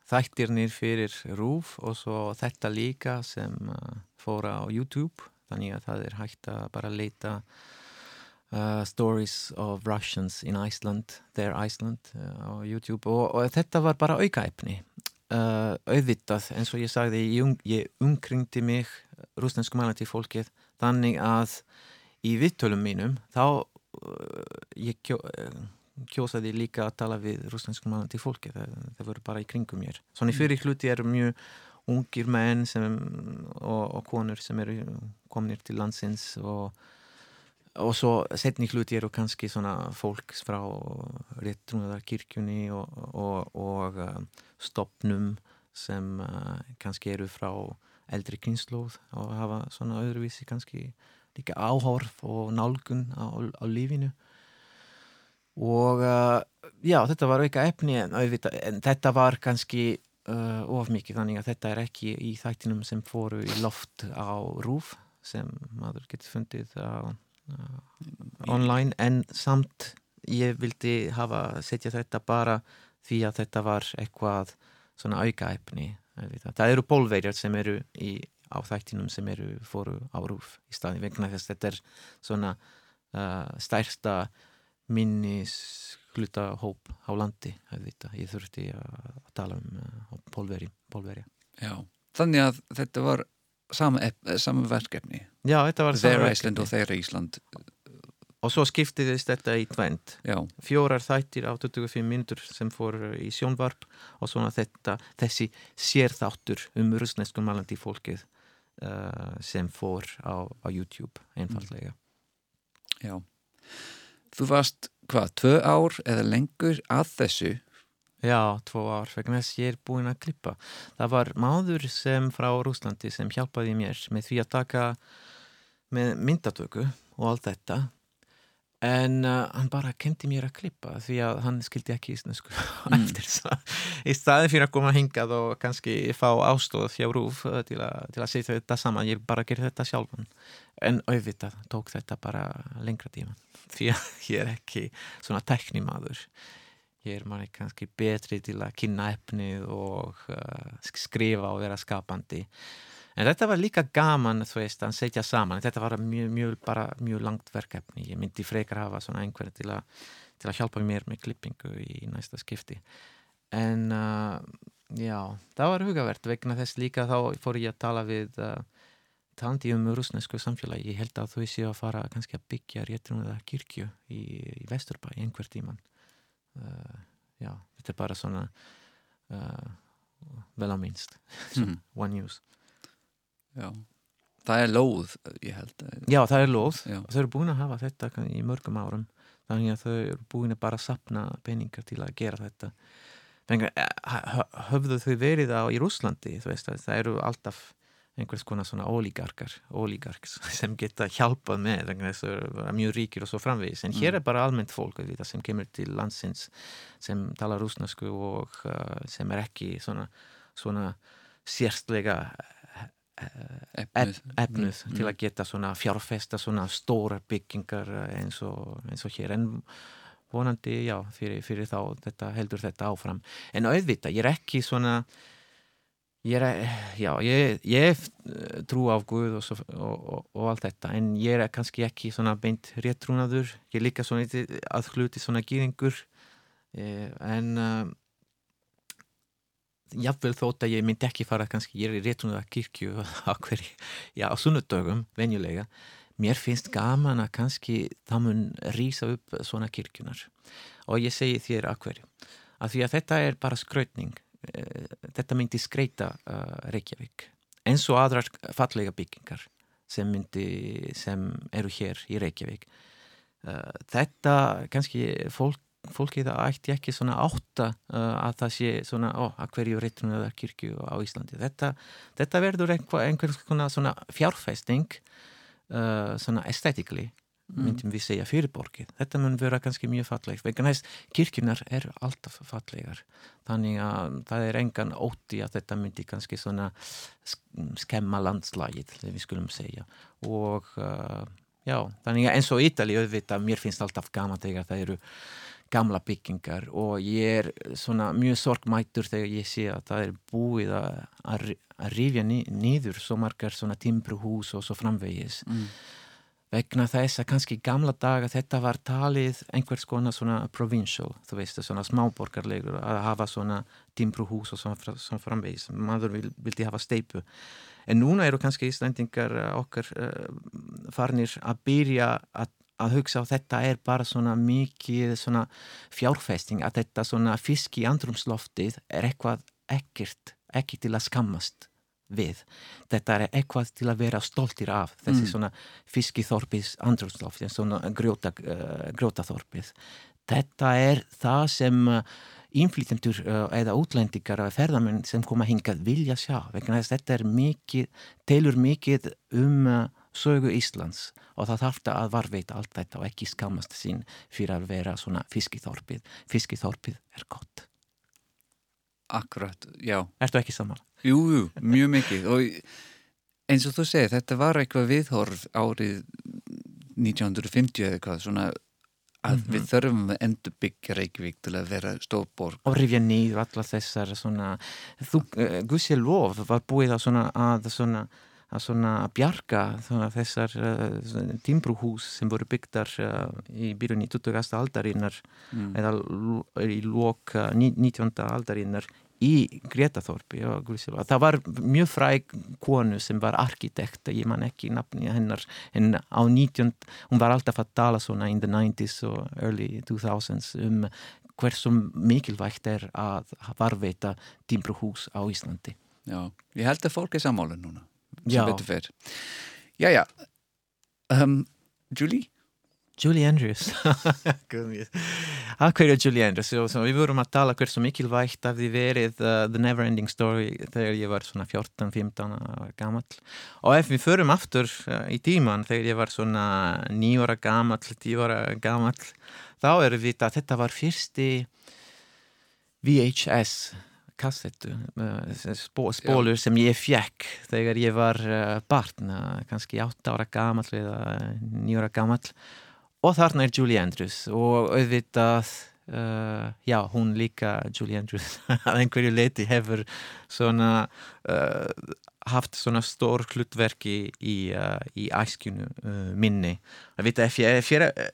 þættirnir fyrir RÚF og svo þetta líka sem uh, fóra á YouTube þannig að það er hægt að bara leita Uh, stories of Russians in Iceland Their Iceland uh, á YouTube og, og þetta var bara aukaefni uh, auðvitað eins og ég sagði ég, um, ég umkringdi mig rúsnesku mælandi fólkið þannig að í vittölum mínum þá uh, ég kjó, uh, kjósaði líka að tala við rúsnesku mælandi fólkið það, það voru bara í kringum mér. Svona í fyrir hluti eru mjög ungir menn sem, og, og konur sem eru kominir til landsins og og svo setni hluti eru kannski svona fólks frá réttrúnaðarkirkjunni og, og, og um, stopnum sem uh, kannski eru frá eldri kynnslóð og hafa svona öðruvísi kannski líka áhorf og nálgun á, á lífinu. Og uh, já, þetta var auka efni en, en þetta var kannski uh, of mikið þannig að þetta er ekki í þættinum sem fóru í loft á rúf sem maður getur fundið á online. En samt ég vildi hafa setja þetta bara því að þetta var eitthvað svona aukaefni það eru bólverjar sem eru í, á þættinum sem eru fóru á rúf í staði vegna þess að þetta er svona uh, stærsta minnis hluta hóp á landi ég þurfti að tala um uh, bólverja Já, þannig að þetta var saman verkefni. Já, þetta var Þeirra Ísland og þeirra Ísland. Og svo skiptiðist þetta í tvend Fjórar þættir á 25 minútur sem fór í sjónvarp og svona þetta, þessi sérþáttur um rusneskum malandi fólkið uh, sem fór á, á YouTube einfallega Já. Þú varst hvað, tvö ár eða lengur að þessu? Já, tvo ár, vegna þess ég er búin að klippa. Það var máður sem frá Rúslandi sem hjálpaði mér með því að taka með myndatöku og allt þetta en uh, hann bara kendi mér að klippa því að hann skildi ekki íslensku [laughs] mm. eftir það. Í staði fyrir að koma hingað og kannski fá ástóð hjá Rúf uh, til, til að setja þetta saman, ég bara gerði þetta sjálfan. En auðvitað tók þetta bara lengra tíma því að [laughs] ég er ekki svona teknimaður ég er manni kannski betri til að kynna efnið og uh, skrifa og vera skapandi en þetta var líka gaman þú veist að setja saman. Þetta var mjög, mjög, bara mjög langt verkefni. Ég myndi frekar hafa svona einhverja til, til að hjálpa mér með klippingu í næsta skipti. En uh, já, það var hugavert. Vegna þess líka þá fór ég að tala við uh, talandi um rúsnesku samfélagi. Ég held að þú séu að fara kannski að byggja réttum eða kirkju í, í Vesturbæ einhver tíman uh, já, þetta er bara svona uh, vel á minnst. [laughs] Mm. one use Já, það er lóð ég held Já, það er lóð. Já. og þau eru búin að hafa þetta í mörgum árum þannig að þau eru búin að bara sapna peningar til að gera þetta. Fengar, höfðu þau verið á í Rúslandi, þú veist, það eru alltaf einhvers konar svona ólígarkar ólígarks [laughs] sem geta hjálpað með þess að það er mjög ríkir og svo framvegis. En hér mm. er bara almennt fólk vita, sem kemur til landsins sem tala rúsnasku og uh, sem er ekki svona, svona sérstlega efnuð, efnuð mm. til að geta svona fjárfesta svona stóra byggingar eins og, eins og hér. En vonandi, já, fyrir, fyrir þá þetta, heldur þetta áfram. En auðvita, ég er ekki svona Ég er, já, ég, ég trú á Guð og, svo, og, og, allt þetta. En ég er kannski ekki svona beint réttrúnaður, ég er líka svona að hluti svona gýringur eh, en jáfnveil þótt að ég myndi ekki fara kannski, ég er í réttrúnaða kirkju [laughs] á hverju, já á sunnudögum venjulega, mér finnst gaman að kannski það mun rýsa upp svona kirkjunar og ég segi þér að hverju, að því að þetta er bara skrautning Eh, þetta myndi skreita uh, Reykjavík. Eins og aðrar fallega byggingar sem, myndi, sem eru hér í Reykjavík. Uh, þetta kannski fólk, fólkið ætti ekki svona átta uh, að það sé svona ó, að hverju reytinu eða kirkju á Íslandi. Þetta, þetta verður einhver, einhver svona fjárfæsting svona estetikli myndum við segja fyrirborgið. Þetta mun vera kannski mjög fallegt vegna þess kirkjunar eru alltaf fallegar. Þannig að það er engan óti að þetta myndi kannski svona skemma landslægið, við skulum segja. Og uh, já, þannig að eins og Ítali auðvitað, mér finnst alltaf gaman þegar það eru gamla byggingar og ég er svona mjög sorgmætur þegar ég sé að það er búið að, að rifja nýður svo margar svona timbruhús og svo framvegis. Mm. Vegna þess að kannski gamla daga þetta var talið einhvers konar svona provincial, þú veist, svona smáborgarlegur að hafa svona timbruhús og svona, svona framvegis, maður vil, vildi hafa steipu en núna eru kannski íslandingar eh, okkar uh, farnir að byrja að, að hugsa á þetta er bara svona mikið svona fjárfesting að þetta svona fisk í andrumsloftið er eitthvað ekkert, ekki til að skammast við. Þetta er eitthvað til að vera stoltir af þessi mm. svona fiskiþorpis andrumsloft, svona grjóta, uh, grjótaþorpið. Þetta er það sem uh, innflýtjendur uh, eða útlendingar eða ferðarmenn sem koma hingað vilja sjá vegna þess að þetta er mikið, telur mikið um uh, sögu Íslands og það þarf það að varveita allt þetta og ekki skamast sín fyrir að vera svona fiskiþorpið. Fiskiþorpið er gott. Akkurat, já. Ertu ekki saman? Jú, jú, mjög mikið og eins og þú segir, þetta var eitthvað viðhorf árið 1950 eða eitthvað, svona að mm -hmm. við þurfum að endur byggja Reykjavík til að vera stóðborg. Og rifja nýð allar þessar svona, þú, uh, Gussi Lóf var búið að svona að svona að svona bjarga svona þessar uh, tímbrúhús sem voru byggdar uh, í byrjunni 20. aldarinnar mm. eða í lók 19. aldarinnar í Gretaþorpi það var mjög fræg konu sem var arkitekt ég man ekki nafni hennar en á 19, hún var alltaf að tala svona in the 90's og early 2000's um hversu mikilvægt er að varveita tímbruhús á Íslandi Já, ég held að fólk er sammála núna sem betur fyrr Jæja um, Julie? Julie Andrews. [laughs] Að hverju Julie Andrews? Við vorum að tala hversu mikilvægt af því verið uh, The Neverending Story þegar ég var svona 14-15 gammal og ef við förum aftur uh, í tíman þegar ég var svona 9 ára gammal 10 ára gammal þá er við að þetta var fyrsti VHS kassettu uh, spólur sem ég fjekk þegar ég var uh, barn uh, kannski 8 ára gammal eða 9 ára gammal og þarna er Julie Andrews og auðvitað uh, já, hún líka Julie Andrews [laughs] að einhverju leiti hefur svona uh, haft svona stór hlutverki í, uh, í æskjunu minni. Vita ég, ég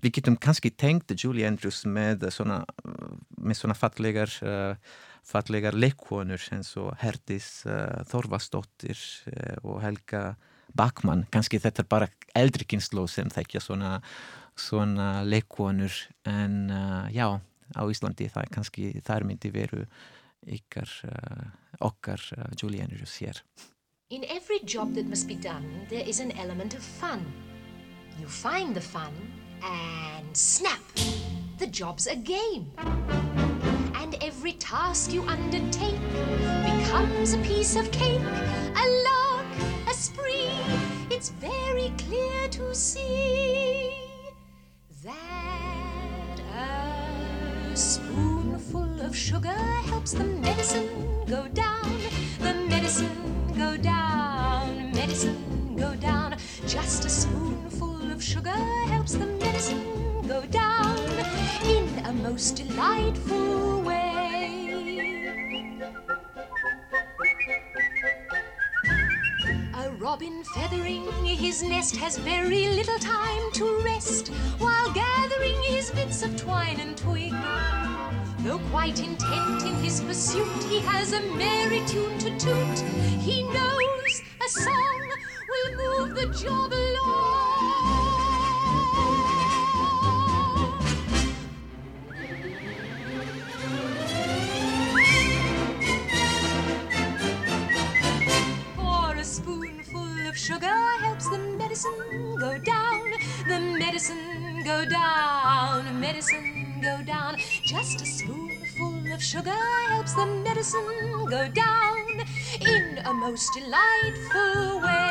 við getum kannski tengt Julie Andrews með svona, með svona fallegar fallegar leikkonur eins og Herdis uh, Þorvastóttir og Helga Bakmann, kannski þetta er bara eldri kynslu sem þekkja svona, svona leikonur en uh, já, á Íslandi það er kannski, þar myndi veru ykkar, uh, okkar uh, Julianus hér. In every job that must be done, there is an element of fun. You find the fun and snap, the job's a game. And every task you undertake becomes a piece of cake, a lark, a spree. It's very clear to see that a spoonful of sugar helps the medicine go down, the medicine go down, medicine go down. Just a spoonful of sugar helps the medicine go down in a most delightful way. A robin feathering his nest has very little time to rest while gathering his bits of twine and twig. Though quite intent in his pursuit, he has a merry tune to toot. He knows a song will move the job along. Go down, medicine go down. Just a spoonful of sugar helps the medicine go down in a most delightful way.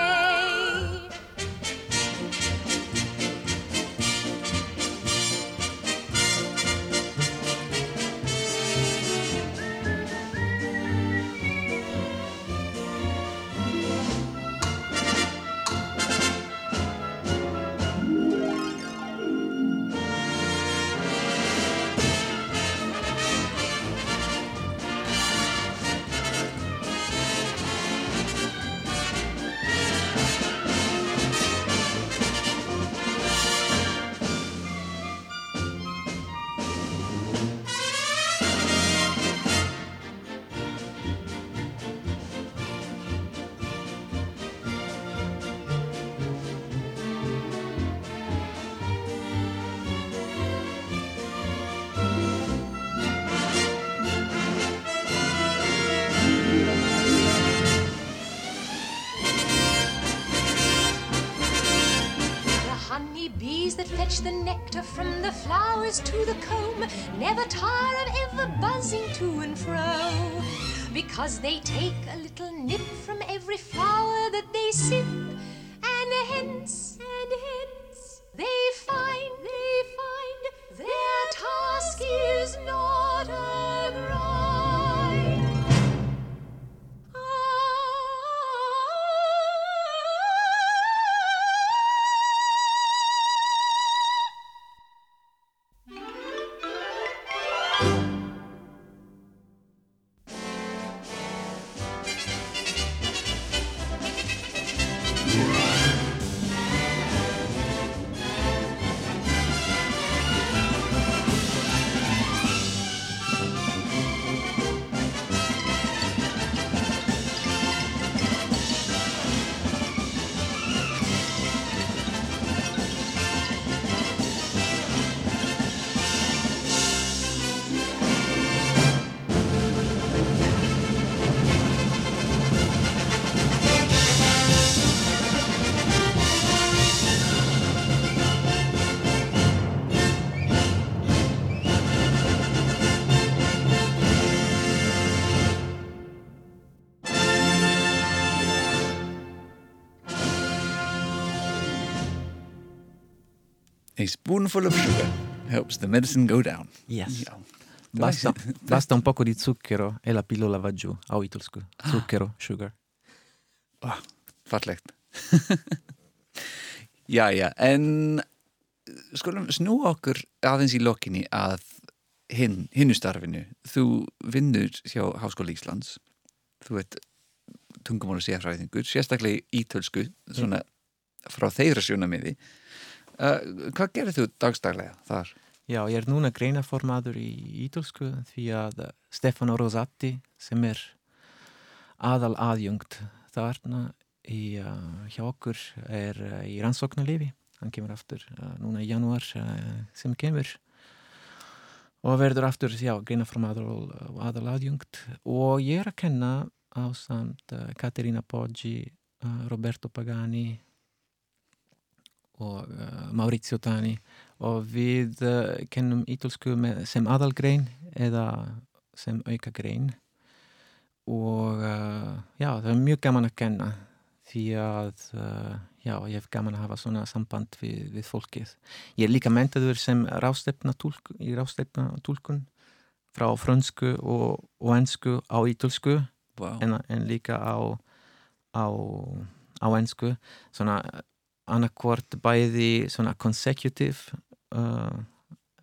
Because they take A spoonful of sugar helps the medicine go down. Yes. Já. Basta, [laughs] basta un poco di zucchero e la pillola va giù á ítölsku. Zucchero, sugar. Ah, fallegt. já, já, en skulum snú okkur aðeins í lokinni að hinn, hinnustarfinu. Þú vinnur hjá Háskóla Íslands. Þú ert tungumála sérfræðingur, sérstaklega í ítölsku, svona frá þeirra sjónamiði. Uh, hvað gerir þú dagstaglega þar? Já, ég er núna greinaformaður í ítölsku því að Stefano Rosatti sem er aðal aðjungt þarna í, uh, hjá okkur er uh, í rannsóknarlifi. Hann kemur aftur núna í janúar sem kemur og verður aftur, já, greinaformaður og, aðal aðjungt og ég er að kenna á samt Katerina Poggi, Roberto Pagani og uh, Maurizio Tani og við uh, kennum ítölsku með, sem aðalgrein eða sem aukagrein og uh, já, það er mjög gaman að kenna því að já, ég hef gaman að hafa svona samband við, við fólkið. Ég er líka mentaður sem rástefna túlk, í rástefna túlkun frá frönsku og, og ensku á ítölsku Wow. en, en líka á á, á ensku svona annarkvort bæði svona consecutive uh,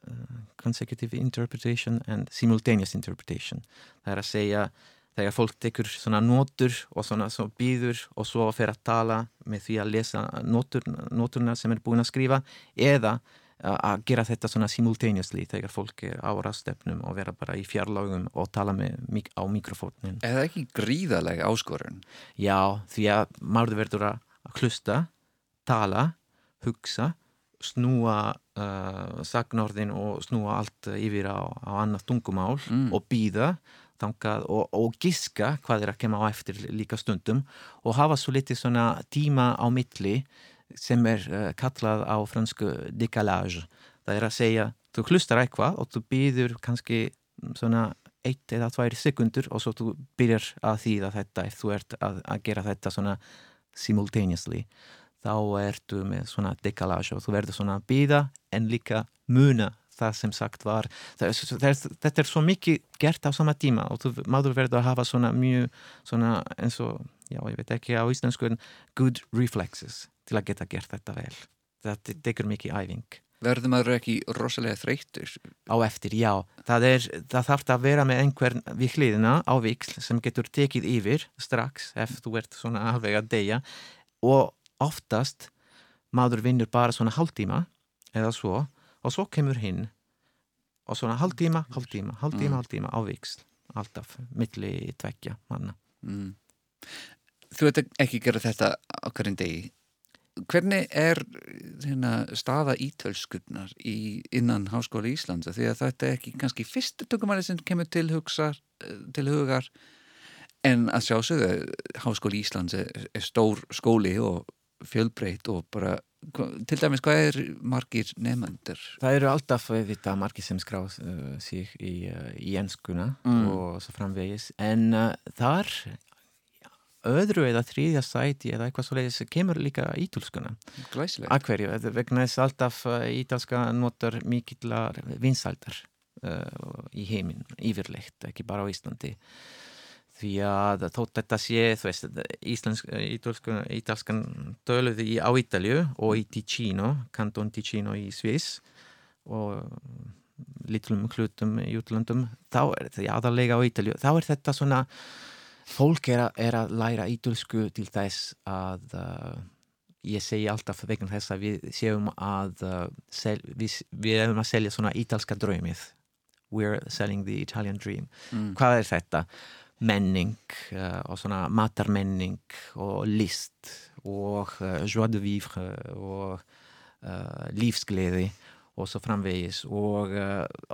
uh, consecutive interpretation and simultaneous interpretation það er að segja þegar fólk tekur svona nótur og svona svo býður og svo fer að tala með því að lesa nótur, nóturna sem er búin að skrifa eða uh, að gera þetta svona simultaneously þegar fólk er á rastefnum og vera bara í fjarlagum og tala með, á mikrofónin Er það ekki gríðalega áskorun? Já, því að maður verður að hlusta, tala, hugsa, snúa uh, sagnorðin og snúa allt yfir á, á annað tungumál Mm. og býða þangað og, og giska hvað er að kemja á eftir líka stundum og hafa svo litið svona tíma á milli sem er uh, kallað á fransku décalage. Það er að segja, þú hlustar eitthvað og þú býður kannski svona eitt eða tvær sekundur og svo þú byrjar að þýða þetta ef þú ert að, að gera þetta svona simultaneously þá ertu með svona dekalage og þú verður svona að býða en líka muna það sem sagt var þetta er svo mikið gert á sama tíma og þú, maður verður að hafa svona mjög svona eins og já, ég veit ekki á íslensku en good reflexes til að geta gert þetta vel þetta tekur mikið æfing Verður maður ekki rosalega þreyttur? á eftir, já. Það, er, það þarf að vera með einhvern við hliðina á viksl sem getur tekið yfir strax ef þú ert svona alveg að deyja og oftast maður vinnur bara svona hálftíma eða svo og svo kemur hinn og svona hálftíma, hálftíma, hálftíma, hálftíma á viksl alltaf, milli tvekja manna. Mm. Þú ert ekki gera þetta á hverjum degi. Hvernig er hérna, staða ítölskurnar í, innan Háskóla Íslands? Því að þetta er ekki kannski fyrstu tökumæli sem kemur til, hugsar, til hugar en að sjásögðu Háskóla Íslands er, er stór skóli og fjölbreytt og bara til dæmis hvað er margir nefnendur? Það eru alltaf þetta margir sem skrá uh, sig í, uh, í enskuna Mm. og svo framvegis en uh, þar öðru eða þriðja sæti eða eitthvað svo leiðis kemur líka ítulskuna Glæsilegt. að hverju, er vegna þess alltaf ítalska notar mikillar vinsaldar í heiminn, yfirleitt, ekki bara á Íslandi því að þótt þetta sé, veist, íslensk, ítalskan, ítalskan töluði á Ítalju og í Ticino, kanton Ticino í Sviss og litlum hlutum í útlöndum, þá er þetta aðalega á Ítalju, þá er þetta svona fólk er er að læra ítalsku til þess að uh, ég segi alltaf vegna þess að við séum að uh, sel, við, við erum að selja svona ítalska draumið we're selling the Italian dream Mm. hvað er þetta? Menning uh, og svona matarmenning og list og uh, joie de vivre og uh, lífsgleði og svo framvegis. Og,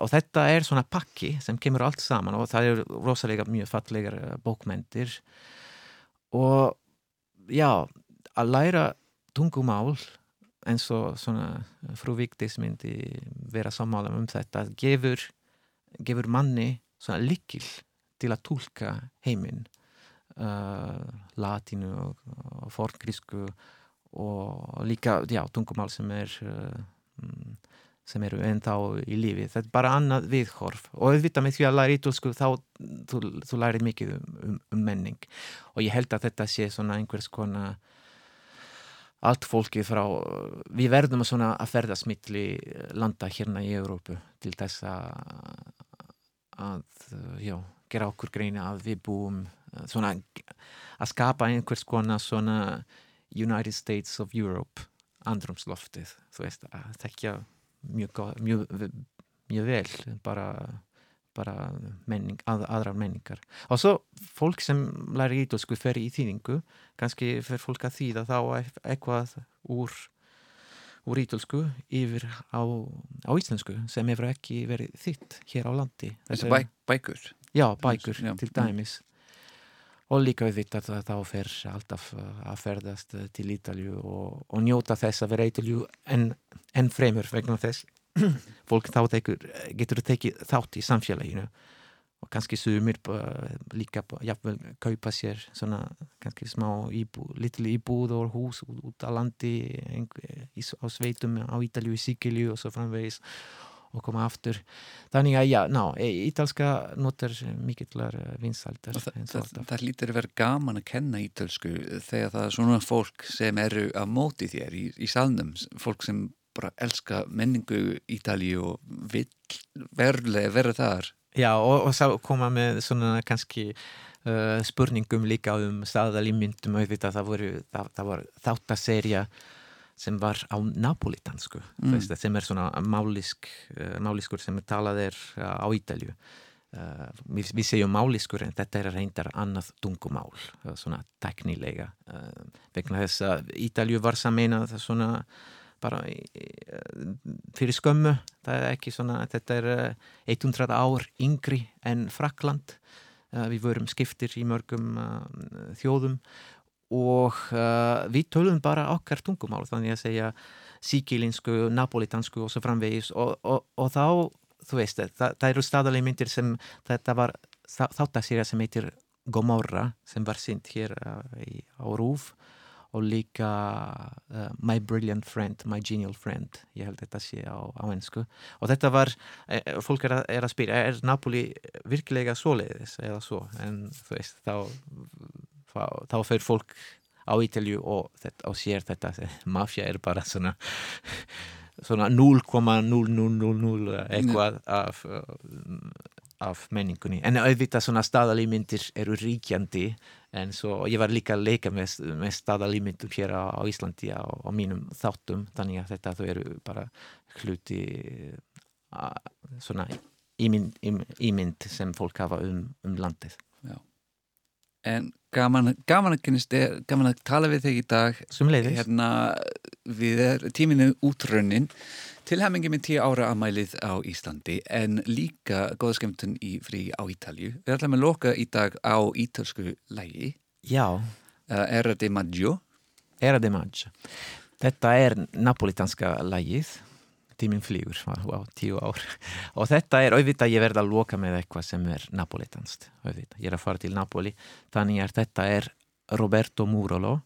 og þetta er svona pakki sem kemur allt saman og það er rosalega mjög fallegar bókmentir. Og já, að læra tungumál eins og svona frú Vigdís myndi vera sammála um þetta gefur, gefur manni svona líkil til að tólka heiminn uh, latinu og, og forngrísku og líka, já, tungumál sem er uh, mm, sem eru ennþá í lífi. Þetta er bara annað viðhorf. Og auðvitað með því að læra ítölsku þá þú, þú lærir mikið um, um, um menning. Og ég held að þetta sé svona einhvers konar allt fólkið frá við verðum svona að ferðast mittli landa hérna í Európu til þess að, já, gera okkur greina að við búum uh, svona að skapa einhvers konar svona United States of Europe andrumsloftið, þú veist að tekja mjög, mjög, mjög vel bara, bara menning, að, aðrar menningar og svo fólk sem læri ítölsku fer í þýðingu kannski fer fólk að þýða þá eit- eitthvað úr úr ítölsku yfir á, á íslensku sem hefur ekki verið þitt hér á landi Þetta bæ, er- bækur. Já, bækur Já. til dæmis. Og líka við vita að þá fer alltaf uh, að ferðast uh, til Ítalju og, og njóta þess að vera í Ítalju en, en fremur vegna þess. [clears throat] Fólk þá tekur, getur tekið þátt í samfélaginu. Og kannski sumir líka jafnvel kaupa sér svona kannski smá íbúð, litli íbúð og hús út, á landi á sveitum á Ítalju, í Sikilju og svo framvegis og koma aftur þannig að já, ná, e, ítalska notar mikillar vinsaldar Og það, það, það lítur að vera gaman að kenna ítölsku þegar það er svona fólk sem eru að móti þér í, í salnum, fólk sem bara elska menningu Ítalíu og vill verðlega vera þar. Já, og, og sá koma með svona kannski uh, spurningum líka um staðalímyndum auðvitað það voru, það, það var þáttaserja sem var á napolitansku Mm. mm. sem er svona málisk, uh, máliskur sem talað er uh, á Ítalju uh, við, við segjum máliskur en þetta er reyndar annað tungumál uh, svona teknilega uh, vegna þess að Ítalju var sameinað svona bara fyrir skömmu það er ekki svona, þetta er uh, 100 ár yngri en Frakland við vorum skiptir í mörgum þjóðum og uh, við tölum bara okkar tungumál þannig að segja síkilinsku, napolitansku og svo framvegis. Og, og, og þá, þú veist það, það eru staðalegi myndir sem þetta var þáttasýra sem heitir Gomorra sem var sýnt hér uh, í, á Rúf og líka uh, My Brilliant Friend, My Genial Friend ég held þetta sé á, á ennsku og þetta var, eh, fólk er að, er að spyrja er Napoli virkilega svoleiðis eða svo, en þú veist þá, þá, fyrir fólk á Ítalju og, þetta, og sér þetta [laughs] mafja er bara svona [laughs] svona 0,0000 eitthvað af, af menningunni. En auðvitað svona staðalímyndir eru ríkjandi en svo ég var líka að leika með, með staðalímyndum hér á, á Íslandi á, á mínum þáttum þannig að þetta þau eru bara hluti a, svona ímynd, ímynd sem fólk hafa um, um landið. En gaman, gaman, að, kynnist, gaman að tala við þig í dag. Hérna, við er tíminu útrunnin. Til hemingi með tíu ára aðmælið á Íslandi en líka góða skemmtun í frí á Ítalju. Við ætlum að loka í dag á ítalsku lægi Já, Era de Maggio. Era de Maggio. Þetta er napolitanska lægið tíminn flýgur, wow, tíu ár. Og þetta er auðvitað ég verði að loka með eitthvað sem er napolitanst auðvitað, ég er að fara til Napoli þannig að þetta er Roberto Murolo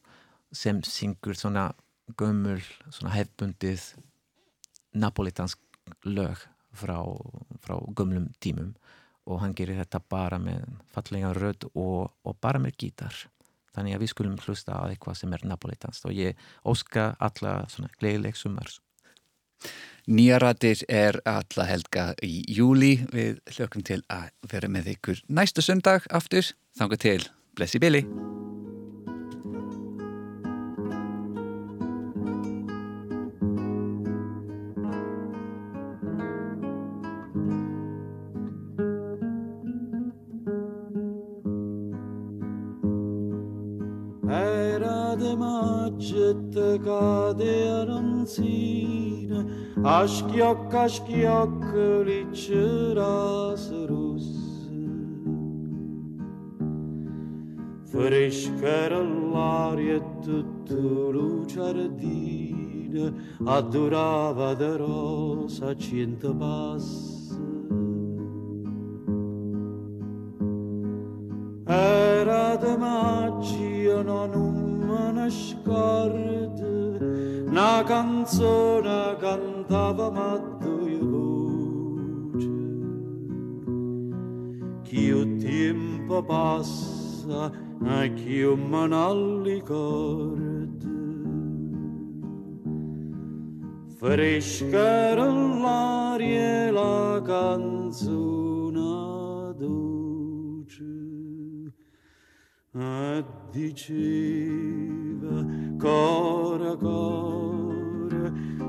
sem syngur svona gömul, svona hefbundið napolitansk lög frá, frá gömlum tímum. Og hann gerir þetta bara með fallega rödd og, og bara með gítar. Þannig að við skulum hlusta á eitthvað sem er napolitanst og ég óska alla svona gleiðileg sumars Nýjaratir er alla helga í júli við hlökkum til að vera með ykkur næstu sundag aftur, þanga til. Blessi Billy Era de acıttı kaderin sine. Aşk yok aşk yok liçırası Rus Frescherlar tutto luciardine Adorava de rosa cento passi una canzone cantava ma due voci. Che il tempo passa e che me non ricordo. Fresca l'aria e la canzone dolce e diceva cora cora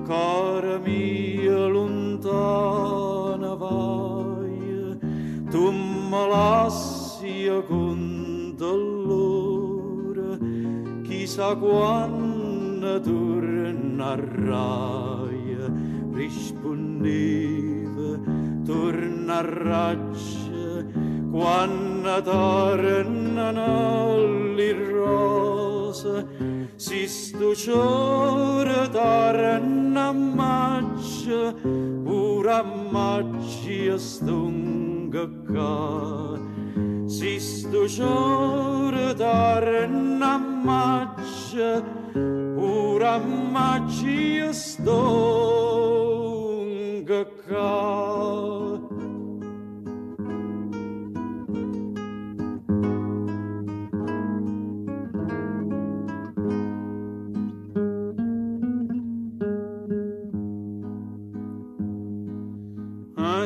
cara mia lontana vai tu me lasci con dolore chissà quando tornerai rispondeva tornerai. Quando tornano le rose si stuciore torna a maggio pure a maggio stunga qua si stuciore torna a maggio pure a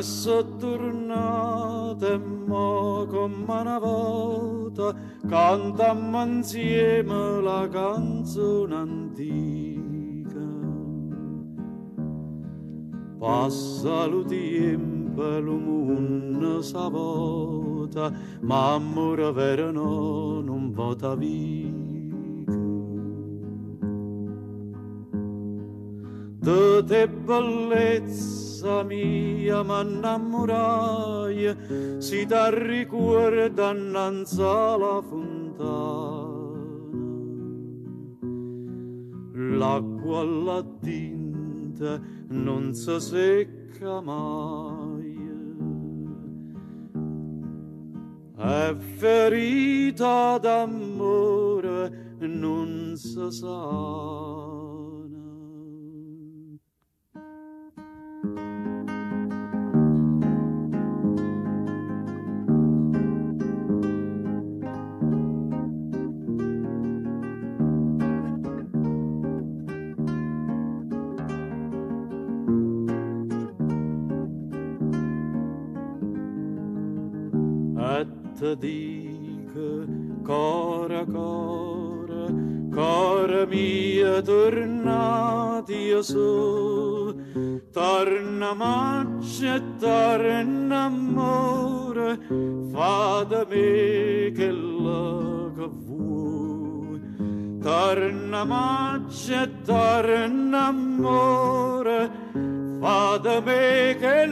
stunga qua sottornate mo come una volta cantammo insieme la canzone antica. Passa lo tempo e lo mondo s'avota ma amore vero no non vota via tutte bellezza mia m'innamorai si da ricorda innanzi alla fontana. L'acqua alla tinta non si secca mai. È ferita d'amore non si sa te dica cora cora cora mia tornati su torna maggio e torna amore fa da me che la che vuoi. Torna e torna amore fa da me che